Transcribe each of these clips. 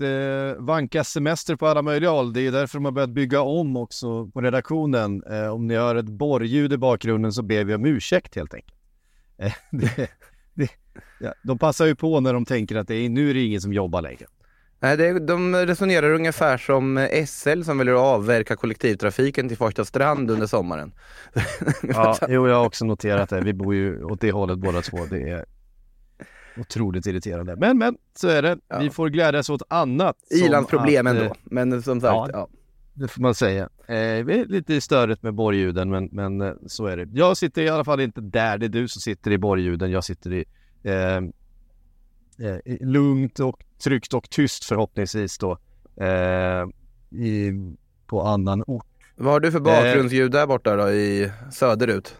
eh, vankas semester på alla möjliga håll. Det är därför de har börjat bygga om också på redaktionen. Eh, om ni hör ett borrljud i bakgrunden så ber vi om ursäkt helt enkelt. Eh, det, det, ja, de passar ju på när de tänker att det är, nu är det ingen som jobbar längre. Nej, det, de resonerar ungefär som eh, SL som väljer att avverka kollektivtrafiken till Farsta strand under sommaren. Ja, jo, jag har också noterat det. Vi bor ju åt det hållet båda två. Det är otroligt irriterande. Men, men, så är det. Ja. Vi får glädjas åt annat. som Ilandsproblem att, eh, ändå, men som sagt, ja. ja. Det får man säga. Eh, lite störigt med borrljuden, men, men eh, så är det. Jag sitter i alla fall inte där. Det är du som sitter i borrljuden. Jag sitter i eh, eh, lugnt och tryggt och tyst förhoppningsvis då. Eh, i, på annan ort. Vad har du för bakgrundsljud där borta då i söderut?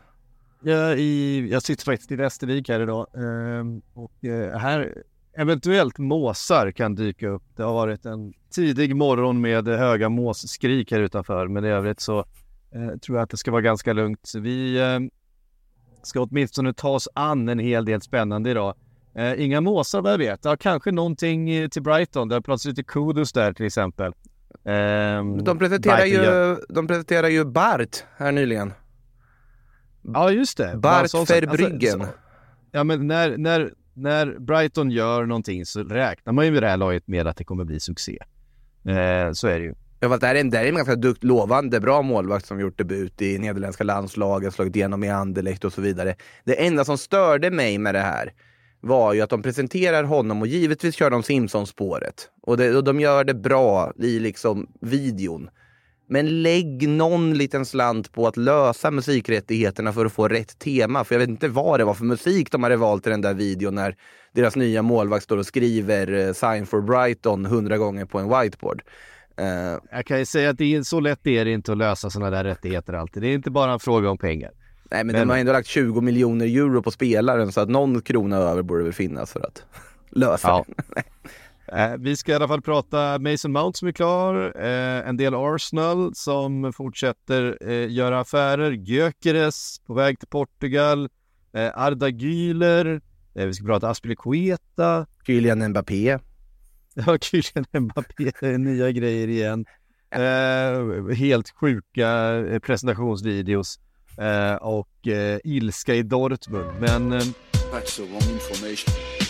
Jag, i, jag sitter faktiskt i Västervik här idag. Eh, och eh, här eventuellt måsar kan dyka upp. Det har varit en tidig morgon med höga måsskrik här utanför. Men i övrigt så eh, tror jag att det ska vara ganska lugnt. Vi eh, ska åtminstone ta oss an en hel del spännande idag. Eh, inga måsar vad jag vet. Ja, kanske någonting eh, till Brighton. Det har pratats lite kudos där till exempel. Ehm, De presenterar, Brighton gör- ju, de presenterar ju Bart här nyligen. Ja, just det. Bart Bara sån sak. Verbryggen. Alltså, Ja, men när, när, när Brighton gör någonting så räknar man ju med det här laget med att det kommer bli succé. Eh, så är det ju. Ja, fast det här är en, det här är en ganska dukt, lovande, bra målvakt som gjort debut i nederländska landslaget, slagit igenom i Anderlecht och så vidare. Det enda som störde mig med det här var ju att de presenterar honom och givetvis kör de Simpsons-spåret. Och, det, och de gör det bra i liksom videon. Men lägg någon liten slant på att lösa musikrättigheterna för att få rätt tema. För jag vet inte vad det var för musik de hade valt i den där videon när deras nya målvakt står och skriver eh, “Sign for Brighton” hundra gånger på en whiteboard. Eh, Jag kan ju säga att det är så lätt det är det inte att lösa sådana där rättigheter alltid. Det är inte bara en fråga om pengar. Nej men, Men- de har ändå lagt 20 miljoner euro på spelaren så att någon krona över borde väl finnas för att lösa Ja. det. Eh, vi ska i alla fall prata Mason Mount som är klar, eh, en del Arsenal som fortsätter eh, göra affärer, Gyökeres på väg till Portugal, Arda Güler, vi ska prata Aspilicueta, Kylian Mbappé. Ja, Kylian Mbappé, nya grejer igen. Helt sjuka presentationsvideos och ilska i Dortmund. Men That's the wrong information.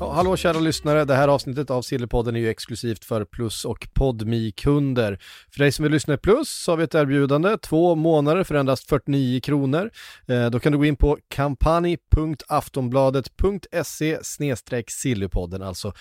Ja, hallå kära lyssnare, det här avsnittet av Sillypodden är ju exklusivt för Plus och podmi kunder För dig som vill lyssna i Plus så har vi ett erbjudande, två månader för endast 49 kronor. Eh, då kan du gå in på kampanj.aftonbladet.se sillypodden, alltså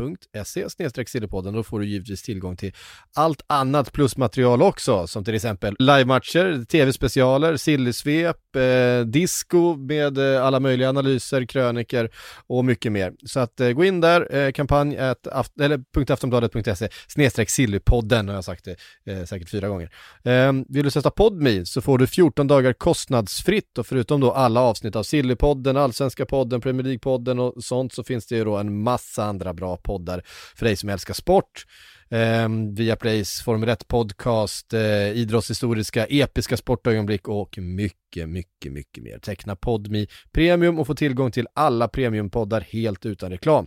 patreon.se sillepodden. Då får du givetvis tillgång till allt annat plusmaterial också, som till exempel livematcher, tv-specialer, sillysvep, eh, disco med eh, alla möjliga analyser, kröniker och mycket mer. Så att eh, gå in där, eh, kampanj at aft- eller .aftonbladet.se snedstreck sillypodden har jag sagt det eh, säkert fyra gånger. Eh, vill du sätta Podme så får du 14 dagar kostnadsfritt och förutom då alla avsnitt av Sillypodden, Allsvenska podden, Premier League-podden och sånt så finns det ju då en massa andra bra poddar poddar för dig som älskar sport. Eh, Viaplays Formel 1-podcast, eh, idrottshistoriska, episka sportögonblick och mycket, mycket, mycket mer. Teckna Podmi Premium och få tillgång till alla premiumpoddar helt utan reklam.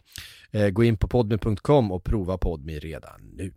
Eh, gå in på podmi.com och prova Podmi redan nu.